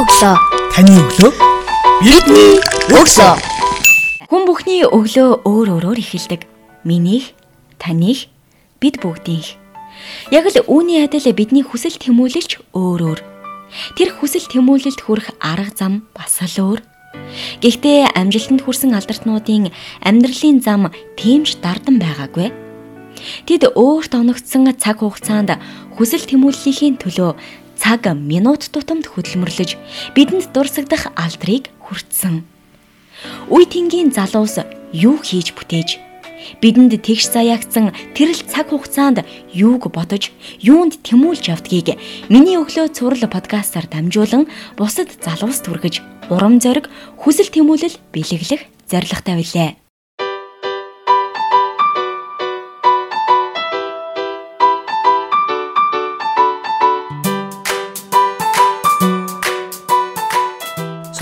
өглөө. Таны өглөө Бидний өглөө. Хүн бүхний өглөө өөр өөрөөр эхэлдэг. Минийх, таних, бид бүгдийнх. Яг л үүний адил бидний хүсэл тэмүүлэлч өөр өөр. Тэр хүсэл тэмүүлэлд хүрэх арга зам бас л өөр. Гэхдээ амжилтанд хүрсэн алдартнуудын амьдралын зам тэмж дардан байгаагүй. Тэд өөрт оногдсон цаг хугацаанд хүсэл тэмүүллийн төлөө цаг минут тутамд хөдөлмөрлөж бидэнд дурсагдах алдрыг хүртсэн. Үе тэнгийн залуус юу хийж бүтээж бидэнд тэгш заяагцсан тэрл цаг хугацаанд юуг бодож юунд тэмүүлж явдгийг миний өглөө цуврал подкастаар дамжуулан бусад залуус түргэж урам зориг хүсэл тэмүүлэл бэлэглэх зорилготой билээ.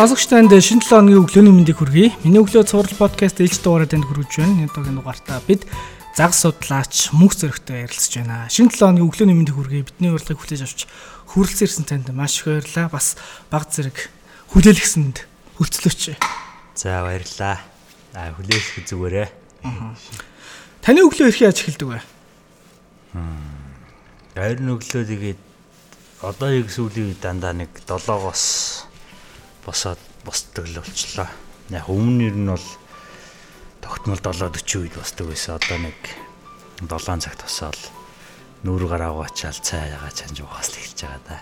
Сонсогч танд шинэ 7 өдрийн өглөөний мэндийг хүргэе. Миний өглөө цуврал подкаст ээлж дугаараа танд хүргэж байна. Энэ удаагийн дугаартаа бид загас судлаач мөнх зөрөгтэй ярилцж байна. Шинэ 7 өдрийн өглөөний мэндийг хүргэе. Бидний урилгыг хүлээж авч хүрэлцэн ирсэн танд маш их баярлалаа. Бас баг зэрэг хүлээлгэсэнд хүрцлөөч. За баярлаа. А хүлээлгэх зүгээрээ. Таны өглөө хэрхэн яаж эхэлдэг вэ? Ойр өглөө тэгээд одоо яг сүүлийн дандаа нэг 7-оос босоод босдог л болчлоо. Яг өмнө нь бол тогтмол 7:40 үед босдог байсан. Одоо нэг 7 цагт босоод нүүр гараа угаачаал цай ягаа чанж угаас эхэлж байгаа да.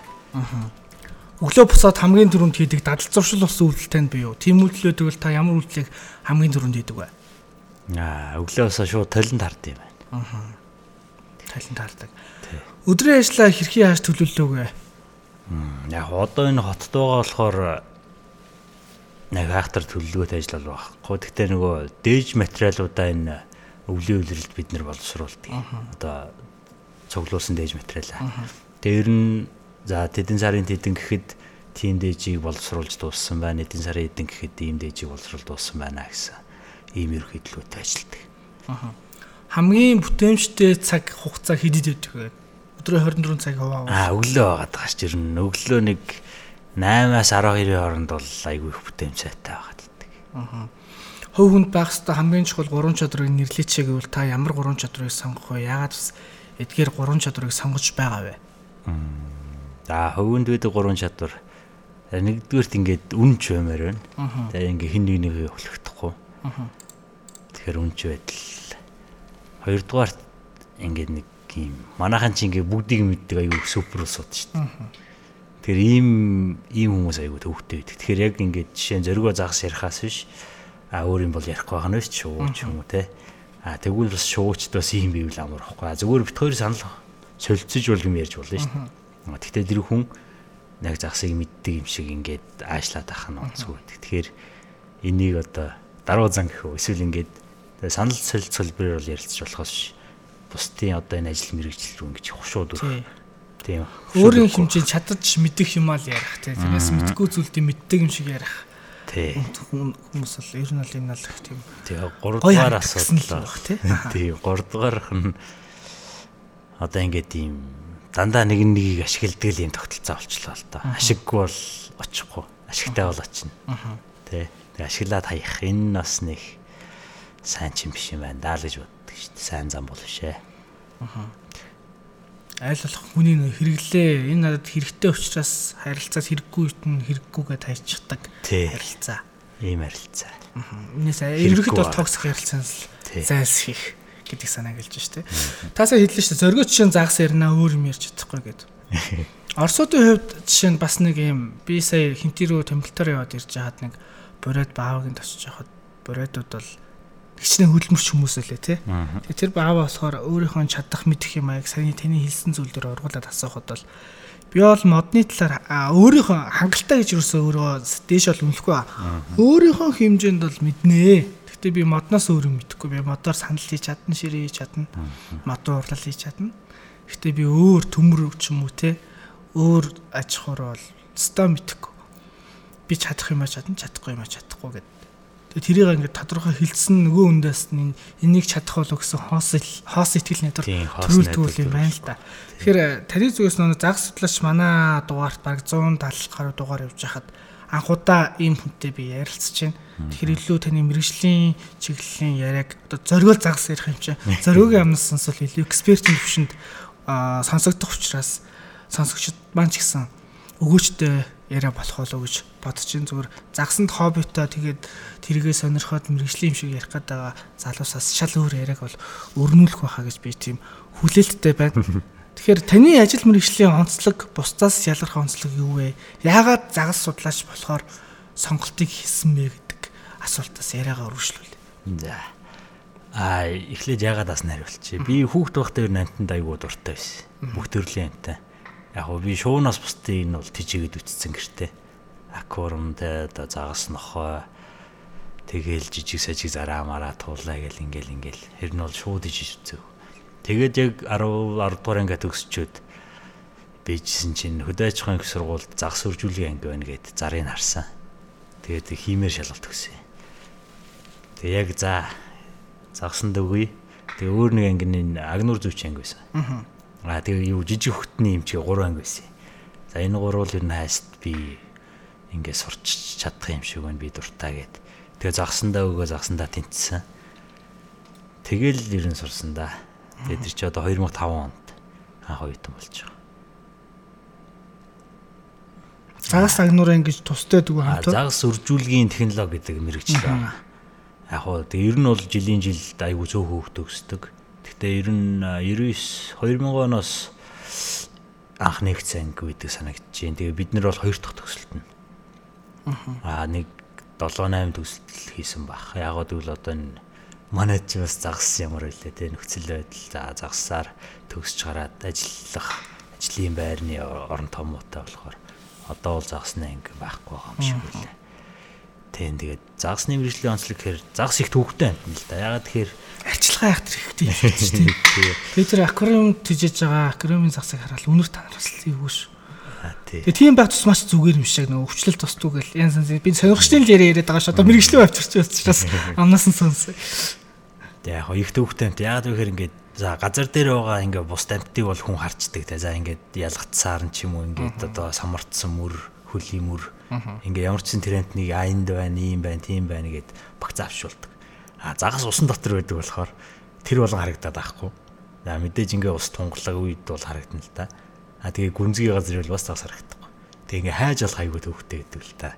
Өглөө босоод хамгийн түрүүнд хийдэг дадал зуршил болсон үйлдэл танд бий юу? Тим үйлдэлүүд бол та ямар үйлдэлийг хамгийн түрүүнд хийдэг вэ? Аа өглөө босоо шууд талент хард юм байна. Талент хардаг. Өдрийн ажлаа хэрхэн яаж төлөвлөв вэ? Яг одоо энэ хотод байгаа болохоор нэг хаахтар төлөвлөгөөтэй ажил бол байхгүй. Гэхдээ нөгөө дээж материалуудаа энэ өвлийн үйлрэлд бид нар боловсруулдаг. Одоо цуглуулсан дээж материалаа. Тэр нь за тэдэн сарын тэдэн гэхэд тийм дээжийг боловсруулж дууссан байна. Эдэн сарын эдэн гэхэд ийм дээжийг боловсруулж дууссан байна гэсэн ийм ерөөхдөлгөөтэй ажилтдаг. Хамгийн бүтээмжтэй цаг хугацаа хэдийд байдаг вэ? Өдрөө 24 цаг хуваа. Аа өглөө байгаад байгаа ч юм. Өглөө нэг 8-аас 12-ийн хооронд бол айгүй их бүтээмжтэй байгаад байдаг. Хөв хүнд байх хэвээр хамгийн чухал гурван чадрыг нэрлэеч гэвэл та ямар гурван чадрыг сонгох вэ? Яагаад бас эдгээр гурван чадрыг сонгож байгаа вэ? За хөвөнд байдаг гурван чадвар. За, Нэгдүгээрт ингээд үнч баймаар байна. Тэгээ ингээ хин нэг нэгэ өхлөхдөхгүй. Тэгэхээр үнч байдал. Хоёрдугаарт ингээд нэг юм манайхан чи ингээ бүгдийг мэддэг аюу супер усууд шүү дээ. Тэгэхээр ийм ийм хүмүүс айгүй төвхтэй байдаг. Тэгэхээр яг ингээд жишээ нь зөргөө загас ярихаас биш а өөр юм бол ярихгүй байх нь биш шууд ч юм уу те. А тэгвэл бас шуучд бас ийм бий л амар واخгүй. Зүгээр бит хоёр санал солилцож бол юм ярьж болно шүү дээ. Тэгтээ тэр хүн яг загсыг мэддэг юм шиг ингээд аашлаад ах нь онцгүй байдаг. Тэгэхээр энийг одоо даруй зан гэх үү эсвэл ингээд санал солилцох хэлбэрээр бол ярилцж болохоос бусдын одоо энэ ажил мэргэжил рүү ингэж хушууд өрөх Тийм. Өөрийн хэмжээнд чадаж мэдэх юм аа л ярих тий. Тэрнээс мэдгүй зүйлдээ мэддэг юм шиг ярих. Тий. Хүн- Хүмүүс бол ер нь бол энэ бол их тийм гоё 3 дугаар л асуудал. баг тий. Тийм 3 дугаарх нь одоо ингээд ийм дандаа нэг нэгийг ашигладаг л юм тогтолцоо болчлоо л доо. Ашиггүй бол очихгүй. Ашигтай бол очино. Тэ. Тэгээ ашиглаад хаях. Энэ бас нэг сайн ч юм биш юм байна даа л гэж боддог шүү дээ. Сайн зам бол биш ээ. Айл болох хүний хэрэглээ энэ надад хэрэгтэй учраас харилцаас хэрэггүй нь хэрэггүйгээ тайчдаг харилцаа. Ийм харилцаа. Энэс ерөөхдөө ба. токсик харилцаанс Тий. зайлсхийх гэдэг санаа гэлж штэ. Тасаа хэллээ штэ зөргөө жишээ загас ярина өөр юм ярьж чадахгүй гэд. Орсуудын хувьд жишээ нь бас нэг юм би сая хинтэрөө томилтоор яваад ирж хаад нэг бороод баавынд очиж хахад бородууд бол хичнээн хөдөлмөрч хүмүүс үлээ тий. Тэгээ тэр баава болохоор өөрийнхөө чадах мэдэх юм аяг саяны таны хэлсэн зүйл дээр оргуулад асуухад бол би бол модны талаар өөрийнхөө хангалттай гэж юусоо өөрөө дээш бол үнэхгүй ба. Өөрийнхөө хэмжээнд бол мэднэ. Гэхдээ би модноос өөр юм мэдэхгүй. Би модоор санал хийж чадна, ширээ хийж чадна. Модон урлал хийж чадна. Гэхдээ би өөр төмөр ч юм уу те өөр аж ахуйр бол өстой мэдэхгүй. Би чадах юм а чадна, чадахгүй юм а чадахгүй гэд Тэгээ тэрийг ингээд тодорхой хилцсэн нөгөө хүндээс нь энийг чадах болов гэсэн хоос хоос итгэл найдвар төрүүлдэг юм байна л да. Тэгэхээр таны зүгээс нөгөө загас судлаач манай дугаарт баг 170 гаруй дугаар явж хахад анхудаа ийм хүнтэй би ярилцж байна. Тэгэхээр илүү таны мэрэгжлийн чиглэлийн яриаг одоо зориул загас ярих юм чинь зориугийн амнаас сонсвол илүү экспертийн төвшөнд сонсогдох учраас сонсогчд маань ч гэсэн өгөөчтэй яриа болох болов гэж бодож чинь зүгээр загсанд хоббитой тэгээд тэргээ сонирхоод мэрэгжлийн юм шиг ярих гээд байгаа залуусаас шал өөр яриаг бол өрнүүлэх байхаа гэж би тийм хүлээлттэй байна. Тэгэхээр таны ажил мэрэгжлийн онцлог бусдаас ялгарх онцлог юу вэ? Яагаад загас судлаач болохоор сонголтыг хийсэн бэ гэдэг асуултаас яриагаа өргөжлүүл. За. Аа эхлээд ягаад бас нариулчих. Би хүүхд байхдаа ер нь амтанд айгуу дуртай байсан. Бүх төрлийн амтан. Яг гоо би шуунаас бусдыг энэ бол тижээгээд үтцсэн гэртээ. Аквариумтай одоо загас нохой тэгэл жижиг сажиг зараа мараа туулаа гэл ингээл ингээл. Тэр нь бол шууд ижиж үзэв. Тэгээд яг 10 10 дугаар ангиа төгсчөөд бийжсэн чинь хөдөө аж ахуйн их сургуульд загас үржүүлгийн анги байна гэд зарыг харсан. Тэгээд хиймээр шалгалт өгсөн. Тэгээ яг за загсанд өгье. Тэгээ өөр нэг ангины агнуур зүвч анги байсан. Аа тэгээ юу жижиг хөтний юм чи 3 анги байсан. За энэ гурвал ер нь хайст би ингээ сурч чадах юм шиг байна би дуртай гэд. Тэгээ загсандаа өгөө загсандаа тэнцсэн. Тэгэл ер нь сурсан да. Тэгээ тэр чи одоо 2005 онд анх оюутан болж байгаа. Загас агнуураа ингэж тустай дгүй А хамтаа. загас үржүүлгийн технологи гэдэг мэрэгчлээ. Яг хоо тэг ер нь бол жилийн жилд айгүй цөөх хөөхт өгсдөг. Гэхдээ ер нь а, 99 2000 оноос анх нэгцэн гэдэг санагдаж байна. Тэгээ бид нар бол хоёр дахь төгсөлт нь. Аа нэг 7 8 төгсөлт хийсэн баг. Яг гэвэл одоо энэ манай ч бас загас ямар байлээ те нөхцөл байдал за загасаар төгсч гараад ажиллах ажлын байрны орон томоотой болохоор одоо бол загасны анги байхгүй байгаа юм шиг үлээ. Тийм тэгээд загасны мэрэгжлийн онцлог гэхээр загас их төвхтэй юм л да. Ягаад тэгэхээр арчилгаа яах хэрэгтэй юм шүү дээ. Тэгээ тэр аквариум тижэж байгаа аквариумын загсыг хараад үнэр бас эвгүй шүү. Тэгээ тийм байх тус маш зүгээр юм шиг нөгөө өвчлөл тусдгүй гэл янз янз би сонирхчдын л яриа яриад байгаа шүү. Одоо мэрэгжлийн авчирч учраас амнаас нь сонсоо. Тэгээ яг их төвхтэй юм. Ягаад вэ гэхээр ингээд за газар дээр байгаа ингээ бус тамтыг бол хүн харцдаг те. За ингээд ялгацсаар нь ч юм уу ингээд одоо самартсан мөр, хөлийн мөр ингээ ямар ч сэн тренднийг айнд байна, ийм байна, тийм байна гэд багц авшуулдаг. А загас усан дотор байдаг болохоор тэр болгон харагдаад байхгүй. За мэдээж ингээ ус тунгалаг үед бол харагдана л да. А тэгээ гүнзгий газар бол бас загас харагдахгүй. Тэгээ ингээ хайж болох аягүй төвхтэй гэдэг л да.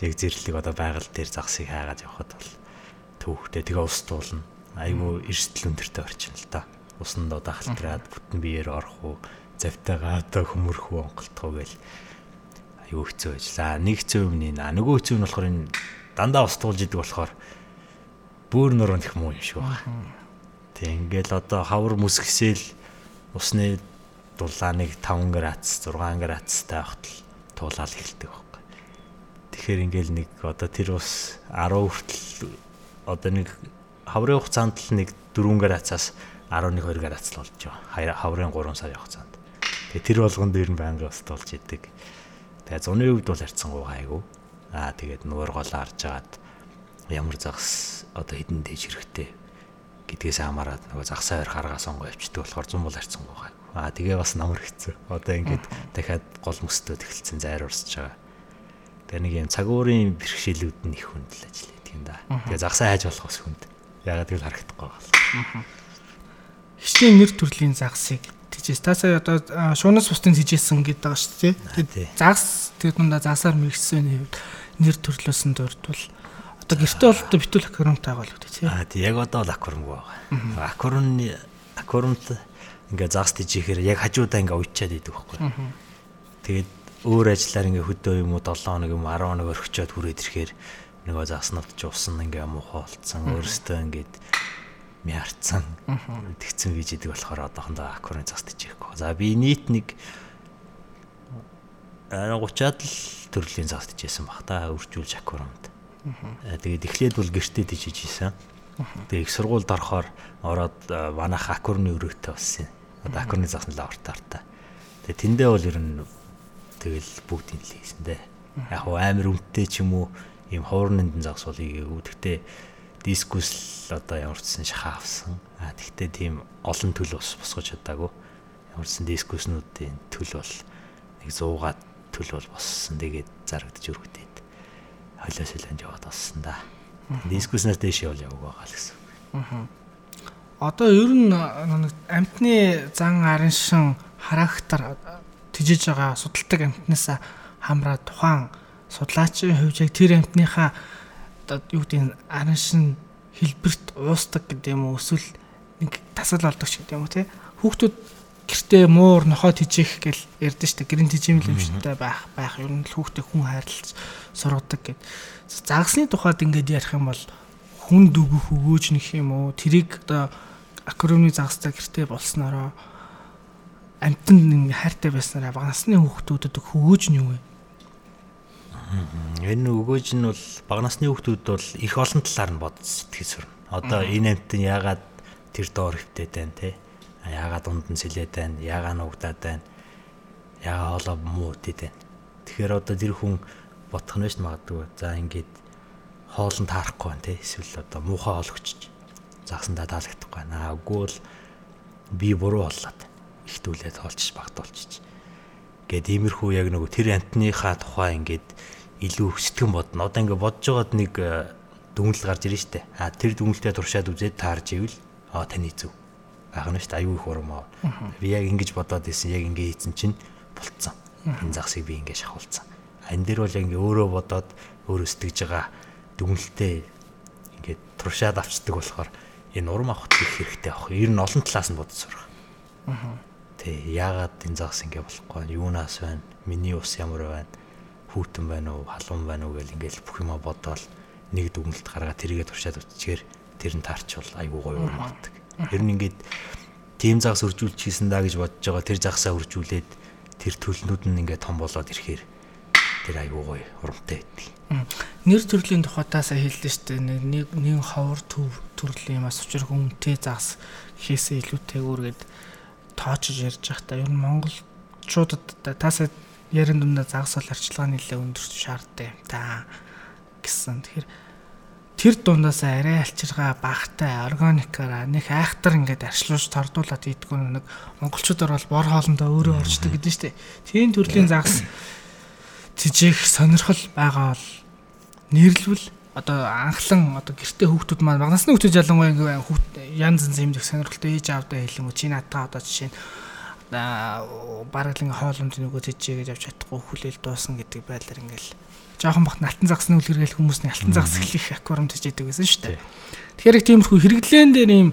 Зэг зэрлэг одоо байгаль дээр загсыг хайгаад явхад бол төвхтэй тэгээ ус туулна. Айгүй эрсдэл өндөртэй орчин л да. Усанд одоо халтраад бүтэн биеэр орох уу, завтайгаа одоо хөмөрөх үү, онголтох уу гэл айгүй хэцүү ажиллаа. Нэг хэцүү юм нэ. Нөгөө хэцүү нь болохоор энэ дандаа ус туулж идэг болохоор бүр нуруунд их муу юм шиг байна. Тэг ингээл одоо хавар мүсгсээл усны дулааныг 5 градус 6 градустай байхад л туулаад эхэлдэг байхгүй. Тэгэхээр ингээл нэг одоо тэр ус 10 хүртэл одоо нэг хаврын хугацаанд л нэг 4 градусаас 11 2 градус л болж байгаа. Хаврын 3 сарын хугацаанд. Тэгээ тэр болгонд ер нь байнга ус туулж идэг. Тэгээ зуны үед бол харьцангуй гайгүй. Аа тэгээд нуур гол харж агаад ямар загас одоо хідэн дэж хэрэгтэй гэдгээс хамаарат нөгөө загсаа хоёр харгаа сонгоо явчихдаг болохоор зам бол харьцангуй гайгүй. Аа тэгээ бас намар хэцүү. Одоо ингээд дахиад гол мөстөд эхэлсэн зайр урсж байгаа. Тэгээ нэг юм цагуурын бэрхшээлүүд нь их хүндэл ажил хийдэг юм да. Тэгээ загсаа хайж болох ус хүнд. Ягаад гэвэл харагдахгүй байгаа. Хичнээн нэр төрлийн загсыг тижээс та сая одоо шуунаас бусдын тижээсэн гэдэг байгаа шүү дээ. Тэгээд загс тэр дундаа загсаар мэрэгсэн хэвд нэр төрлөөсөн дурдвал одоо гэрте бол одоо битүүл аквариумтай байгаа л үү тий. Аа тий яг одоо л аквариумгүй байгаа. Аквариумны аквариумт ингээ загс тижихээр яг хажуудаа ингээ уйчаад идэг байхгүй. Тэгээд өөр ажиллаар ингээ хөдөө юм уу 7 хоног юм 10 хоног орхичоод хүрээд ирэхээр нөгөө загснууд ч усан ингээ муухай болцсон өөрөөсөө ингээд мяарцсан тэгсэн бийж идэг болохоор одоохондоо аквариум загс тижихгүй. За би нийт нэг 30-аад л төрлийн загс тижсэн баг та үржүүлж аквариумд. Аа, Тэгээд эхлээд бол гэртээ тижиж ийсэн. Тэгээд их сургуульд орохоор ороод а, манайх аквариумны өрөөтэй болсон юм. Одоо аквариумны загсны лабораторитай. Тэгээд тэндээ бол ер нь тэгэл бүгдийг л хийсэн дээ. Яг амар үнэтэй ч юм уу ийм хуурнын загас бол ийгээгүй. Дискус л одоо ямар ч сан шахаа авсан. А тэгтээ тийм олон төл бас босгож чадаагүй. Ямар ч сан дискуснуудын төл бол нэг 100-аад төл бол боссон. Тэгээд зарагдж өргөдөөд хойлоо солонд яваад боссон да. Дискуснаас дээш явал яваг байгаа л гэсэн. Одоо ер нь нэг амтны зан арын шин характер тижиж байгаа судалдаг амтнаас хамраа тухайн судлаачийн хувьд тэр амтныхаа одоо юу гэдэг нь арын шин хэлбэрт уусдаг гэдэг юм уу эсвэл нэг тасал болдог ч гэдэг юм уу те хүүхдүүд гэртээ муур нохоо тижих гэл ярьдэн штэ гэрэн тижимэл юм шигтэй байх байх. Ер нь хүүхдээ хүн хайрлаж сургадаг гэд. Загсны тухайд ингээд ярих юм бол хүн дүгөх өгөөж нөх юм уу? Тэрийг одоо акроны загстай гэртээ болсноороо амтнд нэг хайртай байснараа насны хүүхдүүдэд өгөөж нь юу вэ Энэ өгөөж нь бол бага насны хүүхдүүд бол их олон талаар нь бодож сэтгэж сурна. Одоо энэ амтэн яагаад тэр доор хөвтөд байна те? Яагаад дунд нь сэлээд байна? Яагаад нуугдаад байна? Яагаад хоолоо муу үтэд байна? Тэгэхээр одоо тэр хүн бодох нь биш магадгүй. За ингээд хоолн таарахгүй байна те? Эсвэл одоо муухай хоол өччих. Загсандаа таалагдахгүй байна. Үгүй бол би буруу боллоо. Ихтүүлээд хоолчиж багтуулчих. Гэт иймэрхүү яг нөгөө тэр амтныхаа тухай ингээд илүү сэтгэн бодно. Одоо ингээд бодож байгаад нэг э, дүнлэл гарч ирж штэ. А тэр дүнлэлтэй туршаад үзээд таарж ивэл аа таны зөв. Байх нь штэ аюу их урам аа. Би яг ингэж бодоод исэн яг ингэ хийсэн чинь болцсон. Энэ загсыг би ингэ шахуулсан. А энэ дээр бол ингэ өөрөө бодоод өөрөө сэтгэж байгаа дүнлэлтэй ингээд туршаад авчдаг болохоор энэ урам авахт их хэрэгтэй авах. Ер нь олон талаас нь бодож сурах. Аа. Тэ яагаад энэ загс ингэ болохгүй юунаас байна? Миний ус ямар байна? Хүүтэн байна уу, халуун байна уу гэл ингээл бүх юма бодоол нэг дүгнэлт гаргаад тэрийгэ туршаад үтчихээр тэр нь таарчвал айгуу гоё юм багдаг. Ер нь ингээд тим загас өржүүлж хийсэн даа гэж бодож байгаа тэр загсаа өржүүлээд тэр төлнүүд нь ингээд том болоод ирэхээр тэр айгуу гоё урамтай байдаг. Нэр төрлийн тухайтаас хэллээ шүү дээ. Нэг нэг ховор төв төрлийн юм асуучрах үнэтэй загас хийсээ илүүтэйгүүр гээд тоочж ярьж байхдаа ер нь монголчуудад таасаа ярин дундаа загас бол арчилгаа нэлээ өндөр шаардтай юм та гэсэн. Тэгэхээр тэр дундаас арай алчиргаа багтай органикаараа нэг айхтар ингээд арчлуулж тордуулаад ийдгүй нэг монголчуудаар бол бор хоолндоо өөрөө орчдөг гэдэг нь шүү дээ. Тийм төрлийн загас тижих сонирхол байгаа бол нэрлвэл одоо анхлан одоо гэрте хүүхдүүд маань багнасны хүүхдүүд ялангуяа ингээд янз янз дэх сонирхолтой ээж аавдаа хэлэн чи надтай одоо жишээ нь бараг л ингээ хоолунд нөгөө тэжээ гэж авч чадахгүй хүлээл дуусан гэдэг байдлаар ингээл жоохон бахт алтан загсны үлгэргээл хүмүүсний алтан загс хэлэх аквариум тэжээдэг гэсэн шүү дээ. Тэгэхээр их тиймэрхүү хэрэглэн дээр юм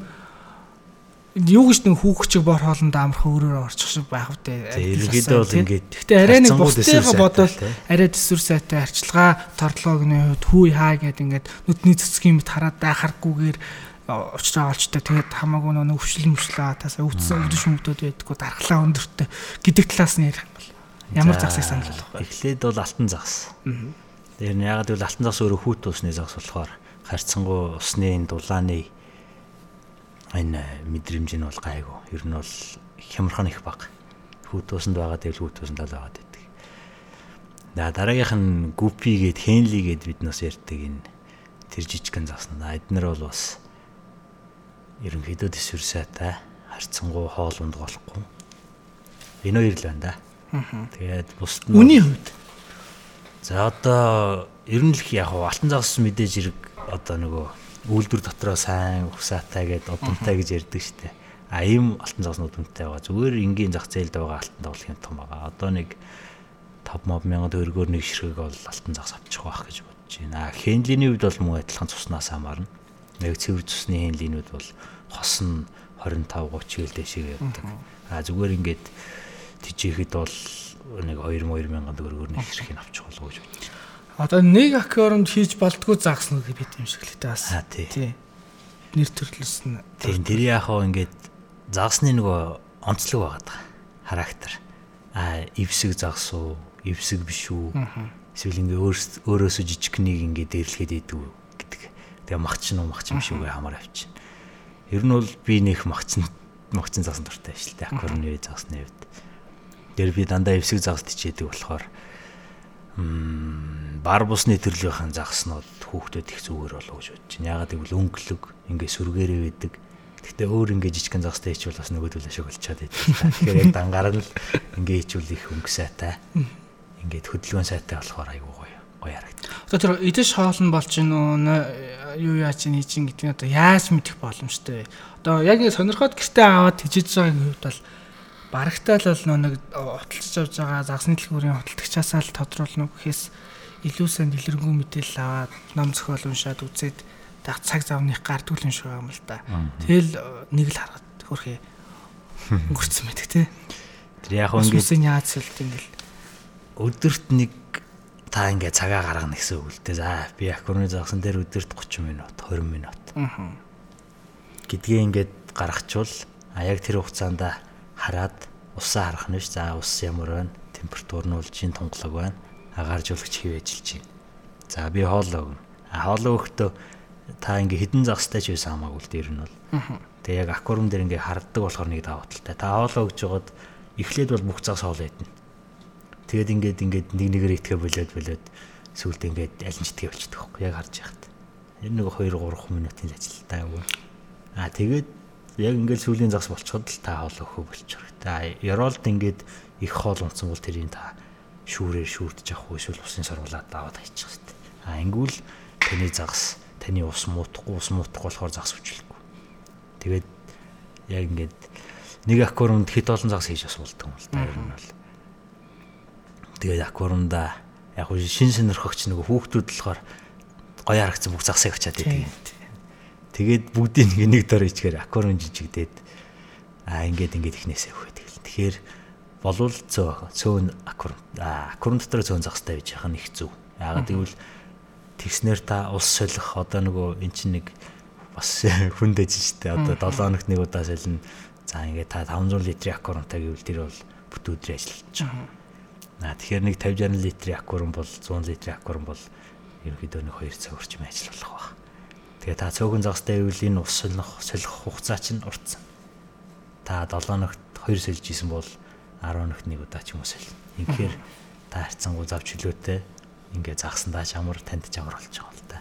юу гэж нэг хүүхчиг бор хоолнд амархан өрөөр орчих шиг байх үедээ. Ерөнхийдөө бол ингээд. Гэхдээ арай нэг бусдыгаа бодвол арай төсвөр сайтай арчилгаа тортлогны хувьд хүү хаа гэд ингээд нүдний цэцгийн мэт хараад байхаргүйгээр уучраа олчтой тэгээд хамаагүй нөө өвчлөл мөчлөө тасаа өвдсөн өвдөж хүмүүдүүд байдггүй дархлаа өндөртэй гэдэг талаас нь ярих юм бол ямар загсыг санал болох вэ? Эхлээд бол алтан загс. Тэр нь ягаад гэвэл алтан загс өөрөө хүүт усны загс болохоор харьцангуй усны дулааны энэ мэдрэмж нь бол гайгүй. Ер нь бол хямрхан их баг. Хүүт усанд байгаа дээр хүүт усанд л байгаа гэдэг. За дараагийнх нь гүпи гээд хенли гээд бид нас ярьдаг энэ тэр жижигхэн загснаа. Эднэр бол бас ерөнхийдөө төсвөр сайтай харьцангуй хоол унд болохгүй. Энэ хоёр л байна да. Тэгээд бусд нь Үний хувьд За одоо ер нь л яг алтан загас мэдээж хэрэг одоо нөгөө үйлдвэр дотроо сайн усаатай гэдэг одонтой гэж ярьдаг штеп. А ийм алтан загснууд үнэтэй байгаа. Зүгээр энгийн зах зээлд байгаа алтан тоглохын том байгаа. Одоо нэг 5 мод мянган төгрөгөөр нэг ширхэг бол алтан загас авчих واخ гэж бодож байна. Хенлиний үед бол мөн адилхан цуснаас хамаарна яг цэвэр цусны хэнлийнүүд бол хос нь 25 30 хэл дэшегээ явдаг. А зүгээр ингээд тижээхэд бол нэг 2 2000 төгрөгөөр нэг хэрэг авчих болов гэж бодчих. Одоо нэг аквариумд хийж болдгоо загснаа бид юм шиг л таас. Тий. Нэр төрлөс нь. Тийм тэр яхаа ингээд загсны нөгөө онцлог байгаад байгаа. Характер. А эвсэг загс уу, эвсэг биш үү? Эсвэл ингээ өөрөөсөө жижигхнийг ингээ дээрлэхэд идэв Тэгээ магч нь магч юм шиг хамаар авчин. Ер нь бол би нөх магцсан магцсан загсан дуртай биш л дээ. Аквариумны загсны хувьд. Тэр би дандаа эвсэг загс тичээдэг болохоор бар бусны төрлийнхэн загснууд хүүхдүүд их зүгээр болов гэж бодож байна. Ягаад гэвэл өнгөлөг ингээ сүргээрээ байдаг. Гэхдээ өөр ингээ жижигхэн загстай хийчихвэл бас нөгөөдөл ашиг болчиход байдаг. Тэгэхээр яг дангаар нь ингээ хийчихвэл их өнгө сайтай. Ингээд хөдөлгөөн сайтай болохоор айгуу гоё харагдав. Одоо тэр идэж хоолн болж гин үү юу яаж чинь хийж гин гэдэг нь одоо яаж мэдэх боломжтой. Одоо яг сонирхоод гэртээ аваад тижиж байгаагийн хувьд бол барагтаа л бол нэг уталчж авж байгаа загсны дэлгүүрийн худалдагчаасаа л тодруулна гэхээс илүү сайн дэлгэрэнгүй мэдээлэл аваад ном зохиол уншаад үзээд яг цаг завных гардгүй юм шиг юм л да. Тэгэл нэг л харахад хөрхөө өнгөрцөн байдаг те. Тэр яг ингээд яаж сэлт ингээл өдөрт нэг та ингээ цагаа гаргана гэсэн үг л дээ. За би аккурны загсан дээр өдөрт 30 минут, 20 минут. Аа. гэдгээ ингээд гаргачвал а яг тэр хугацаанд хараад усаа харах нь ш. За ус ямар байна? Температур нь бол жин тунгалаг байна. Агааржуулагч хэв ажиллаж байна. За би хоолоо өгнө. А хоолоо өгөхдөө та ингээ хідэн загстай ч байсан хамаагүй л дээр нь бол. Тэгээ яг аквариум дээр ингээ харддаг болохоор нэг даваа талтай. Та хоолоо өгж жагаад эхлээд бол бүх загс хоолоо идэнэ. Тэгээд ингээд ингээд нэг нэгээр итгэ болоод болоод сүулт ингээд аль нь ч итгэ болчихдог байхгүй яг харж яхад. Энэ нэг 2 3 минутын ажилтаа юу. Аа тэгээд яг ингээд сүлийн загс болчиход л та хоол өгөх болчих. Та яролд ингээд их хоол унтсан бол тэрийг та шүүрээр шүүрдэж авах уу эсвэл усын сорвуулаад даваад хайчих хэрэгтэй. Аа ингүүл таны загс таны ус муутахгүй ус муутахгүй болохоор загс хүчлэхгүй. Тэгээд яг ингээд нэг аквариумд хэд олон загс хийж бас болдог юм л та ер нь бол. Тэгээд аквариумда яг хөө шин сонирхогч нөгөө хүүхдүүд болохоор гоё харагцсан бүх загсыг очиад байдаг. Тэгээд бүгдийг нэг нэг дор ичгээр аквариум жижигдээд аа ингээд ингээд ихнээсээ өгöd гэл. Тэгэхээр болвол цөө цөөн аквариум аквариум дотор цөөн загстай байж яхах нь их зөв. Яагаад гэвэл тэгснэр та ус солих одоо нөгөө эн чинь нэг бас хүнд ээж штэ одоо 7 хоногт нэг удаа солино. За ингээд та 500 литрийн аквариумтай гэвэл тэр бол бүт өдрөө ажиллаж байгаа. Аа тэгэхээр нэг 50 60 литрийн аквариум бол 100 литрийн аквариум бол ерөнхийдөө нэг 2 цаг орчим ажил болох ба. Тэгээ та цөөхөн загстай байвал энэ ус солих солих хугацаа чинь уртсан. Та 7 хоногт 2 сольж исэн бол 10 хоногт нэг удаа ч юм уу солино. Инхээр та харьцангуй завч хөлөөтэй ингээ загсандаа чамар танд чамар болж байгаа л да.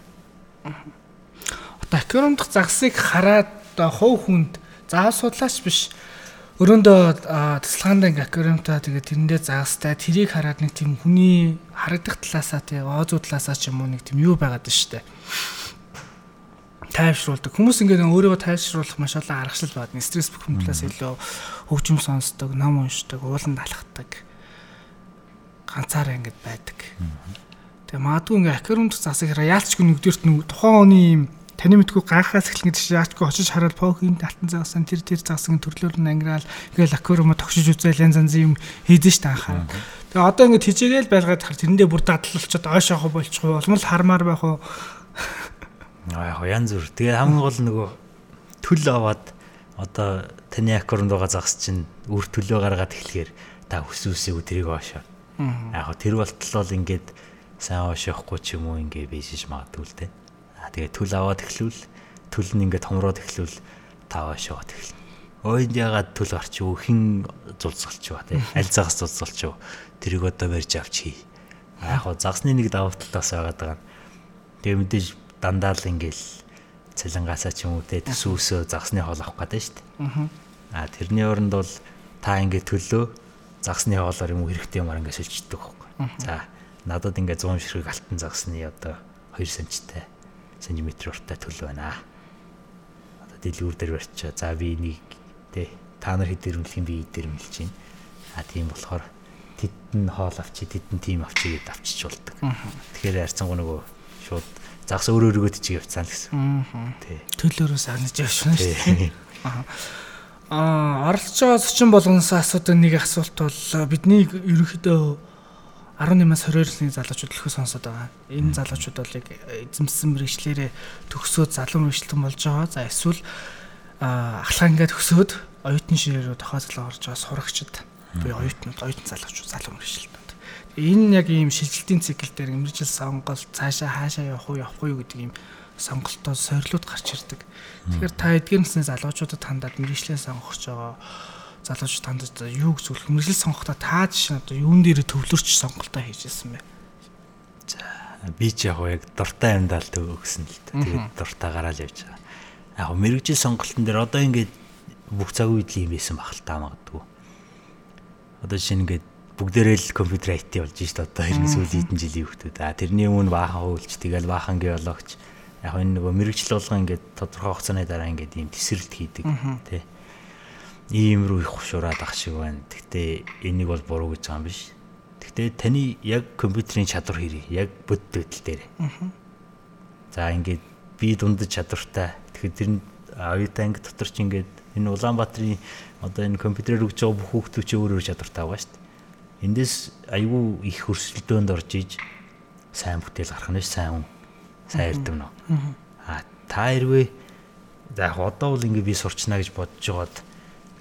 Одоо аквариум дахь загсыг хараад хов хүнд заав судлаач биш өрөөндөө тасалгаанд ингээ аквариумтаа тэгээ тэрэндээ загастай тэрийг хараад нэг тийм хүний харагдах талаасаа тий оозуу талаасаа ч юм уу нэг тийм юу байгаад байна штэ. Тайвшруулдаг. Хүмүүс ингээ өөрийгөө тайвшруулах маш олон аргачлал байдаг стресс бүхэмдлээс илүү хөгжим сонсдог ном уншдаг ууланд алхдаг ганцаараа ингээд байдаг. Тэгээ магадгүй ингээ аквариумт засаг хараа яалчгүй нэгдүгürt тухайн хүний юм таны мэдгүй гайхаас эхлэн гэж яачгүй очиж хараад похин алтан загсан тэр тэр загсан төрлөөр нь ангираал ингээл аквариума тогшиж үзэл янз янзын юм хийдэж ш та анхаарал. Тэгээ одоо ингээд хижээгээл байлгаад хар тэрэндээ бүр дадлалчод ойш авах болчихгүй болмол хармаар байх уу. Аа яг янз бүр. Тэгээ хамгийн гол нөгөө төл аваад одоо таны аквариумд байгаа загас чинь үр төлөө гаргаад эхлэхээр та хүсүүсээ тэрийг оошоо. Яг тэр болтол бол ингээд сайн оошоохгүй ч юм уу ингээ бийшиж магадгүй л дээ. Аа тэгээ төл аваад эхлүүл төл нь ингээд томроод эхлүүл таваа шоод эхэлнэ. Ойд ягаад төл гарч юу хин зулцгалч ба тий. Аль загас зулцгалч юу. Тэрийг одоо барьж авч хий. Яг загсны нэг давуу талаас байгаад байгаа. Тэгээ мэдээж дандаа л ингээл цалингаасаа ч юм уу тий төсөөсөө загсны хоол авах гэдэг шүү дээ. Аа тэрний оронд бол та ингээд төлөө загсны хоолоор юм хэрэгтэй юмар ингээд сэлждэг байхгүй. За надад ингээд 100 ширхэг алтан загсны одоо 2 санттай см урттай төл байна. Одоо дэлгүүр дээр барьчаа. За би нэг тий та нар хэд ирмэлхийн би идэр мэлж байна. А тийм болохоор тэдэн хоол авчи тэдэн тим авчи гэд авчиж болдог. Тэгэхээр харьцангуй нөгөө шууд загас өөр өөргөө тийч явцсан л гэсэн. Тий. Төлөөрөө сагнаж явшна шүү дээ. Аа байгаа зочин болгоноос асуудаг нэг асуулт бол бидний ерөнхийдөө 18-аас 22 насны залуучууд л их сонсоод байгаа. Энэ залуучууд бол яг эзэмсэн мэрэгчлэрээ төгсөөд залуу мэрэгчлэн болж байгаа. За эсвэл ахлаа ингээд төгсөөд оюутны ширээ рүү тохиолдол орж байгаа сурагчид буюу оюутнууд, оюутан залуучууд, залуу мэрэгчлэнүүд. Энэ яг ийм шилжилтийн цикл дээр мэрэгжил сонголт цаашаа хаашаа явах уу, явахгүй юу гэдэг ийм сонголтоо сорилууд гарч ирдэг. Тэгэхээр та эдгээр насны залуучуудад хандаад мэрэгчлээ сонгох ч байгаа залуучууд танд юу гэж зөвлөх мэрэгжил сонгохдоо та жишээ одоо юун дээр төвлөрч сонголтоо хийжсэн бэ? За би ч яг яг дуртай амьдаал төгсөн л дээ. Тэгээд дуртай гараал явж байгаа. Яг мэрэгжил сонголтын дээр одоо ингээд бүх цаг үед л юм байсан бахал та магадгүй. Одоо жишээ нь ингээд бүгдээрээ л компьютер IT болж шít одоо хэрнээ сүүлийн хэдэн жилийн хүүхдүүд. А тэрний өмнө баахан хөвлж тэгэл баахан геологч яг энэ нөгөө мэрэгжил болгон ингээд тодорхой хугацааны дараа ингээд ийм тесрэлт хийдэг тий. Ийм рүү их хушураад ах шиг байна. Гэхдээ энийг бол буруу гэж байгаа юм биш. Гэхдээ таны яг компьютерийн чадвар хэрэг яг бодит байдал дээр. За ингээд би дундаж чадвартай. Тэгэхээр тэр нь оюутан анги дотор ч ингээд энэ Улаанбаатарын одоо энэ компьютерээр өгч байгаа бүх хүүхдүүд чи өөр өөр чадвартай байгаа шүү дээ. Эндээс айгүй их хөрсөлдөөнд орж иж сайн бүтээл гарах нь сайн хүн сайн эрдэм нөө. А та хэрвээ за яг одоо бол ингээ би сурчна гэж бодож байгаад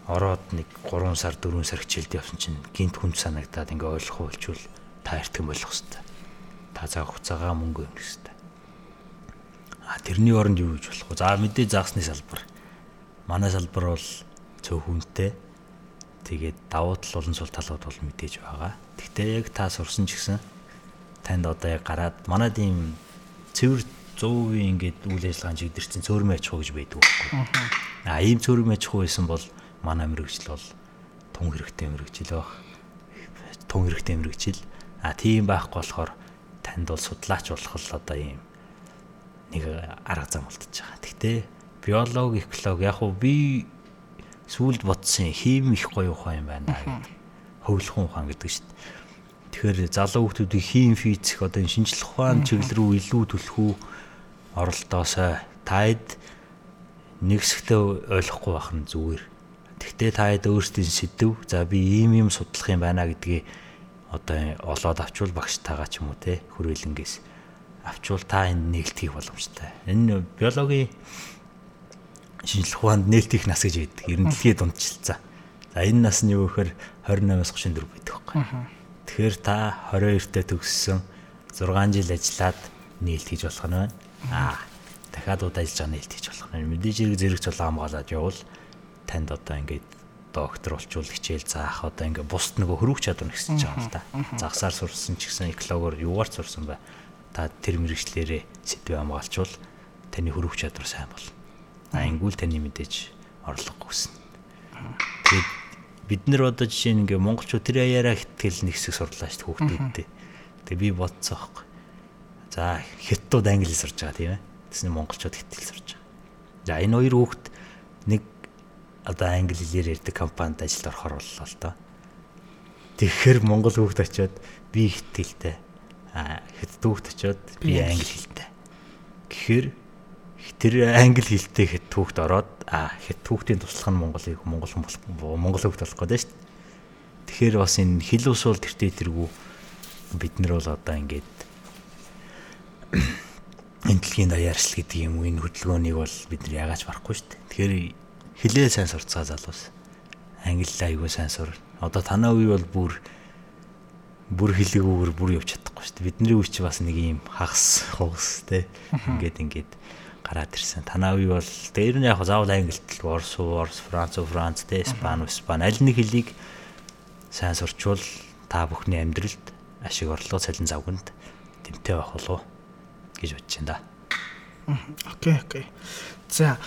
ороод нэг 3 сар 4 сар хичээлд явсан чинь гинт хүн санагдаад ингээ ойлгох болчвол та эртгэн болох хэвээр. Та цаг хугацаагаа мөнгө өнгөх хэвээр. А тэрний оронд юу гэж болох вэ? За мэдээ загсны салбар. Манай салбар бол цөөх хүнтэй. Тэгээд давуу тал болон сул талууд бол мэдээж байгаа. Гэхдээ яг та сурсан ч гэсэн танд одоо яг гараад манад ийм цэвэр 100% ингээд үйл ажиллагаанд чигдэрсэн цөөрмө аж ахуй гэж байдаг байхгүй. А ийм цөөрмө аж ахуй байсан бол манай мэрэгжил бол тун хэрэгтэй мэрэгжил баг. Тун хэрэгтэй мэрэгжил. А тийм байхгүй болохоор танд бол судлаач болох л одоо ийм нэг арга зам болтож байгаа. Гэхдээ биологи, экологи яг уу би сүүлд бодсон хим их гоё ухаан юм байна гэдэг. Хөвлөхөн ухаан гэдэг шүү дээ. Тэгэхээр залуу хүмүүсийн хим физик одоо энэ шинжлэх ухаан чиглэл рүү илүү төлөхөө оролдоосоо таад нэгсгтээ ойлгохгүй байх нь зүгээр. Тэгтээ таад өөрсдийн сэдв за би ийм юм судлах юм байна гэдгийг одоо олоод авчвал багштайгаа ч юм уу те хүрээлэнгээс авчвал та энэ нээлтгийх боломжтой. Энэ биологийн шинжлэх ухаанд нээлтгийх нас гэж байдаг. Эрендлэгийн дундчилсан. За энэ нас нь юу гэхээр 28-аас 34 байдаг байхгүй. Тэгэхээр та 22-т төгссөн 6 жил ажиллаад нээлт хийж болох нь байна. Аа дахиад удаа ажиллаж байгаа нээлт хийж болох нь. Мэдээж хэрэг зэрэг цол хамгаалаад явбал танд одоо ингээд доктор болчвол хичээл заах одоо ингээ бусд нөгөө хөрвөх чадвар нэгсэж байгаа л да. Загсаар сурсан ч гэсэн экологоор юугаар сурсан бай та тэр мэрэгчлэрээ сэдвээ хамгаалчвал таны хөрвөх чадвар сайн бол. А ингүүл таны мэдээж орлого гүйснэ. Тэгээд бид нар одоо жишээ нь ингээ монголчууд тэр аяараа хитгэл нэг хэсэг сурлаа шүү хүүхдүүдтэй. Тэгээ би бодцоо байхгүй. За хятадууд англи сурж байгаа тийм ээ. Тэсний монголчууд хитгэл сурж байгаа. За энэ хоёр хүүхд нэг одоо англи хэлээр ярьдаг компанид ажилд орохоор боллоо л доо. Тэгэхээр монгол хүүхд очиод би хитгэлтэй хэд түүхт очиод би англи хэлтэй. Тэгэхээр тэр англи хэлтэй хэд түүхт ороод а хэд түүхтийн туслах нь монголыг монгол монгол хөлт болох гэдэг шүү дээ. Тэгэхээр бас энэ хэл ус бол тэртээ тэргүй бид нар бол одоо ингээд энэ дэлхийн даяаршил гэдэг юм уу энэ хөдөлгөөнийг бол бид нар яагаад барахгүй шүү дээ. Тэгэхээр хэлээ сайн сурцгаа залуус. Англи аягүй сайн сур. Одоо танаа үе бол бүр бүр хэлээгүүгээр бүр явж чадахгүй шүү дээ. Бидний үе чи бас нэг юм хагас хугас те. Ингээд ингээд гараад ирсэн. Танаа үе бол дээр нь яг заавал англид л орс орс франц франц те испани испани аль нэг хэлийг сайн сурчвал та бүхний амьдралд ашиг орлого цалин завганд тэмтэй байх болов гэж бодож байна да. Окей, окей. За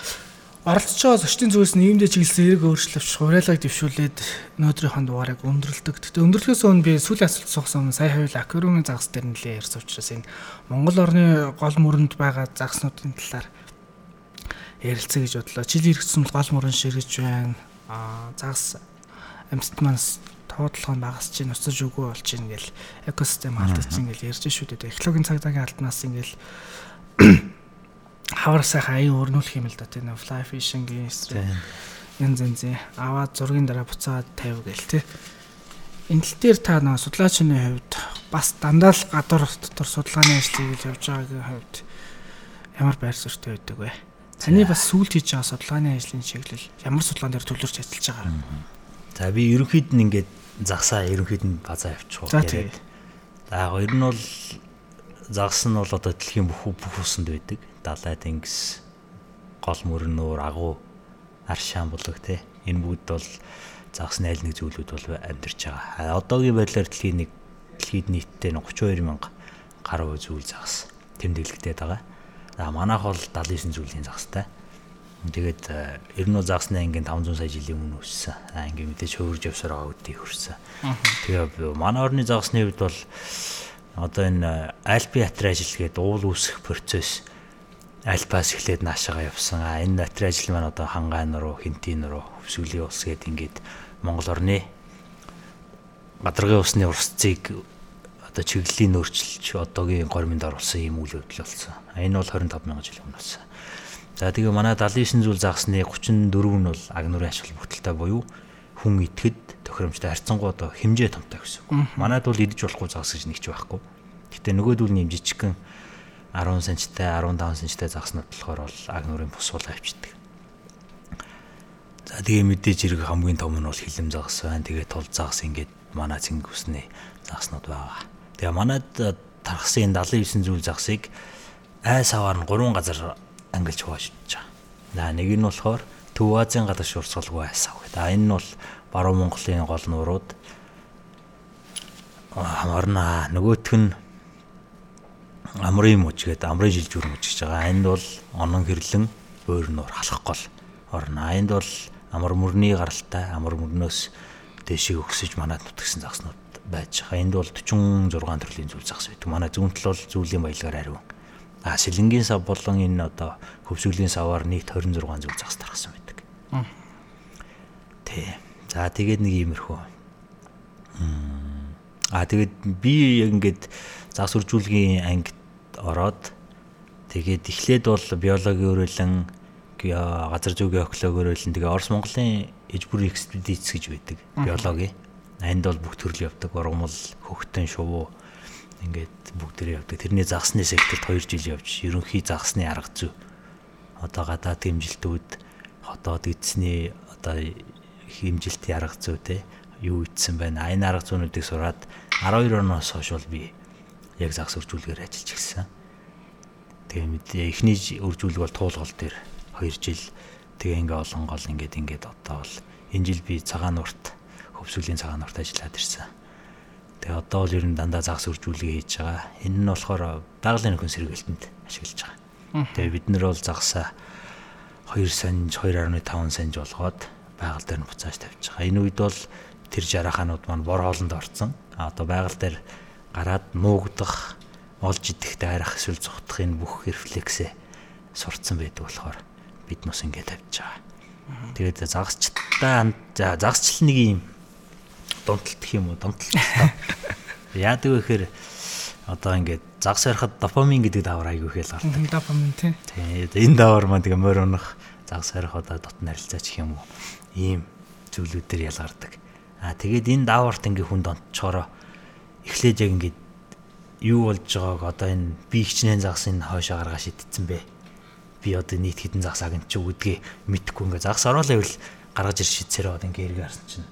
оролцож байгаа зочдын зүгээс нийгэмдээ чиглэсэн эрг өөрчлөлт хураалгыг дэвшүүлээд өнөөдрийнхөө дугаарыг өндөрлөдөг. Гэхдээ өндөрлөхөөс өмнө би сүүлийн асуулт суусан өмнө сая хавьл аквариумын загас дээр нэлээ ярьсан учраас энэ Монгол орны гол мөрөнд байгаа загаснуудын талаар ярилцъя гэж бодлоо. Жил иргэсэн гол мөрөн ширгэж байна. Аа загас амьст манас тоотлогоо багасч чинь уцаж өгөө болж чинь ингээл экосистем алдаж чинь ингээл ярьж шүү дээ. Экологийн цагдаагийн албанаас ингээл хавар сайхан аян өрнүүлэх юм л да тийм fly fishing-ийн янз янзын аваад зургийн дараа буцаад тавь гээл тий. Энэ тал дээр та нэг судлаачны хувьд бас дандаа л гадуур дотор судалгааны ажлыг явж байгаагийн хувьд ямар байр суурьтай байдаг вэ? Таны бас сүүлд хийж байгаа судалгааны ажлын чиглэл ямар судалгаан дээр төлөрч ажиллаж байгаа? За би ерөнхийд нь ингээд загсаа ерөнхийд нь базаа явчих уу гэдэг. За ер нь бол загас нь бол одоо дэлхийн бүх бүх усанд байдаг далай тэнгис гол мөрөн нуур агуу аршаан булаг те энэ бүгд бол загас найл нэг зүйлүүд бол амьдарч байгаа. Одоогийн байдлаар дэлхийн нэг дэлхийд нийтдээ 32 мянга гаруй зүйл загас тэмдэглэгдээд байгаа. За манайх бол 79 зүйлийн загастай. Тэгээд э, ер нь бол загасны ангийн 500 сая жилийн өмнө өссөн. Аа ингээ мэдээж хөвөрж явсаар байгаа үдийг хүрсэн. Тэгээ манай орны загасны хувьд бол одоо энэ альпи атри ажил гэдэг уул үүсэх процесс альпаас эхлээд наашаага явсан. А энэ атри ажил маань одоо хангаан руу, хинтийн руу, хөвсгөлийн ус гээд ингээд Монгол орны гадаргын усны урсцыг одоо чиглэлийн өөрчилж одоогийн горминд оруулсан юм үйл явдал болсон. Энэ бол 25 мянган жилийн өмнө болсон. За тэгээ манай 79 зүйл загсны 34 нь бол аг нурын ач холбогдолтой буюу хүн итгэд тохиромжтой харьцангуй одоо хэмжээ томтой гэсэн. Манайд бол идэж болохгүй загас гэж нэгч байхгүй. Гэтэ нөгөөдүүл нэм жижигхэн 10 см-тай 15 см-тай загснууд болохоор бол аг нурын бусуул авчдаг. За тэгээ мэдээж хэрэг хамгийн том нь бол хилэм загас байна. Тэгээ тул загас ингээд манай цэнгэг усны загаснууд байгаа. Тэгээ манайд тархсан 79 зүйл загсыг ай саваар нь 3 газар ангилж хувааж байгаа. За нэг нь болохоор Төв Азийн гадагш урсгалгүй ай сав гэдэг. А энэ нь бол баруун Монголын гол нуурууд хамаарна. Нөгөөх нь амрын муж гэдэг амрын жилжүүр муж гэж байгаа. Энд бол онон хэрлэн өөр нуур халах гол орно. Энд бол амар мөрний гаралтай амар мөрнөөс дэшиг өгсөж манад нутгсан загснууд байж байгаа. Энд бол 46 төрлийн зүйл загс байдаг. Манай зүүнтэл бол зүйлийн баялагаар ариун. А сэлэнгийн сав болон энэ одоо хөвсгөлийн саваар нийт 26 зүйл загс тархсан байдаг. Тэ. За тэгээд нэг иймэрхүү. А тэгээд би яг ингээд загс үржүүлгийн ангид ороод тэгээд эхлээд бол биологийн өрөөлөн газар зүйн эколог өрөөлөн тэгээ Орос Монголын эжбүр экспедиц гэж байдаг. Биологи. Анд бол бүх төрөл явдаг. Ургамал, хөхтөн, шувуу ингээд бүгдээрээ явдаг. Тэрний загсны секторт 2 жил явж ерөнхий загсны арга зүй. Одоо гадаад хэмжилтүүд хотоод эзний одоо хэмжилтийн арга зүй те юу ицсэн байна. Энэ арга зүйнүүдийг сураад 12 оноос хойш бол би яг загс үржүүлгээр ажиллаж гисэн. Тэгээ мэдээ эхний үржүүлэг бол туулгал дээр 2 жил тэгээ ингээ олон гол ингээд ингээд одоо бол энэ жил би цагаан урт хөвсгөлийн цагаан урт ажиллаад ирсэн. Тэгээ одоо бол ер нь дандаа загс үржүүлгээ хийж байгаа. Энэ нь болохоор байгалийн нөхөн сэргээлтэнд ашиглаж байгаа. Тэгээ бид нар бол загсаа 2 санж 2.5 санж болгоод байгаль дээр нь буцааж тавьж байгаа. Энэ үед бол тэр жараханууд маань бор хоолнд орцсон. А одоо байгаль дээр гараад нуугдах, олж идэхтэй харах эсвэл зүхтах энэ бүх рефлексээ сурцсан байдаг болохоор бид нус ингэ тавьж байгаа. Тэгээд загасчтай за загасчл нэг юм дунталдах юм уу? Дунталдах. Яадаг вэ гэхээр одоо ингээд загас ярихад допамин гэдэг давар айгүй хэл гардаг. Допамин тий. Энэ давар маань тэгээ морь унах загас ярих одоо дотн харилцаач юм уу? Ийм зүйлүүдээр ялгардаг. Аа тэгээд энэ даварт ингээ хүнд онцчоороо эхлээд яг ингээд юу болж байгааг одоо энэ би загас энэ хойшоо гаргаа шидсэн бэ. Би одоо нийт хідэн загас агент ч үгдгээ мэдхгүй ингээ загас ороолаа ивэл гаргаж ир шидсээр одоо ингээ эргээ харсан чинь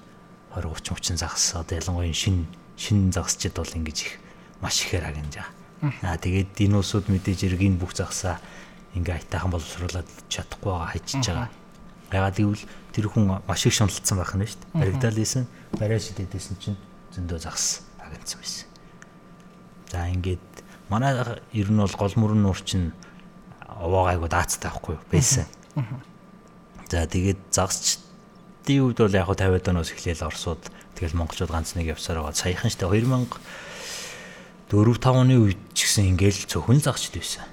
20 30 30 загас одоо ялангуяа шин шин загасчд бол ингэж их маш ихээр агнаж байгаа. Аа тэгээд энэ усуд мэдээж эрг энэ бүх загсаа ингээ айтайхан боловсруулад чадахгүй байгаа хайчиж байгаа. Ягаад гэвэл тэр хүн маш их шуналтсан байх нь шүү дээ. Баригдал ийсэн, барай шидэдсэн чинь зөндөө загас агнцсан байсан. За ингээд манай ер нь бол гол мөрөн нуур чинь овоо айгуу даацтай байхгүй юу байсан. За тэгээд загасч Эдийн үед бол яг 50-аад оноос эхлээл Оросууд тэгэл монголчууд ганц нэг явсаар байгаа. Саяхан штэ 2004 5 оны үед ч гэсэн ингээл цөөхөн загчд байсан.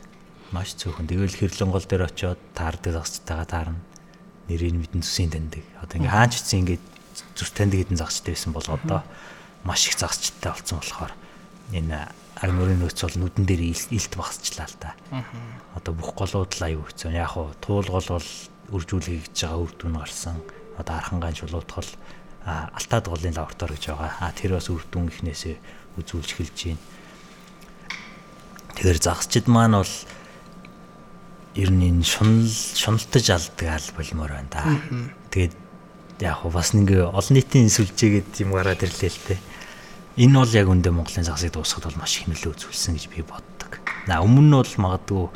Маш цөөхөн. Тэгэл хэрлэн гол дээр очиод таардаг загчтайгаа таарна. Нэрийг мэдэн зүсийн таньдаг. Одоо ингээ хаач ицсэн ингээд зүс таньдаг хэдэн загчтай байсан бол одоо маш их загчтай болсон болохоор энэ агнурын нөөц бол нүдэн дээр илт багсчлаа л да. Одоо бүх голууд л аюу хэцүү. Яг хуу туулгол бол үржүүлэх гэж байгаа үр дүн гарсан одоо архангаан чулуутгал алтаад голын лаборатори гэж байгаа. А тэр бас үр дүн ихнээсээ үзүүлж эхэлж байна. Тэгэхээр загсчд маань бол ер нь энэ шунал шуналтаж алддаг аль болмоор байна да. Тэгээд яг хуу бас нэг олон нийтийн сүлжээгээд юм гараад ирлээ л дээ. Энэ бол яг үндэ Монголын загсыг дуусгахад бол маш нөлөө үзүүлсэн гэж би боддог. На өмнө нь бол магадгүй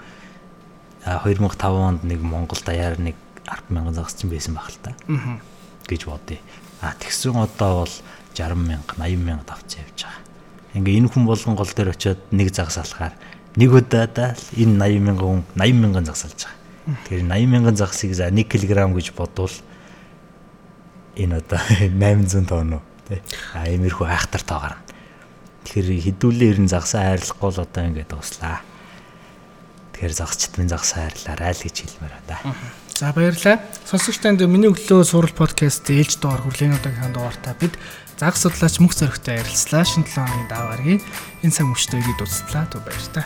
2005 онд нэг Монгол даяар нэг 100000 загас ч байсан байх л та. Аа. гэж бодъё. А тэгсэн одоо бол 60000 80000 давцсан явж байгаа. ингээ энэ хүн болгон гол дээр очиод нэг загас алахаар нэг удаадаа энэ 80 мянган хүн 80 мянган загас алж байгаа. Тэгэхээр 80 мянган загсыг за 1 кг гэж бодвол энэ одоо 800 тонн уу тий. А иймэрхүү айхтар тоо гарна. Тэгэхээр хідүүлээ ерэн загсаа хайрлахгүй л одоо ингээд дуслаа. Тэгэхээр загсчт минь загсаа хайрлаарай л гэж хэлмээр байна. За баярлалаа. Сонсогчтанд миний өглөө сурал подкаст ээлж доор хүрлийн удаагийн дугаартаа бид заг судлаач мөх зөрөгтэй ярилцлаа. Шинэ 7 хоногийн даваа гаргийн энэ цаг мөчтөгийг дуустлаа. Түр баяр та.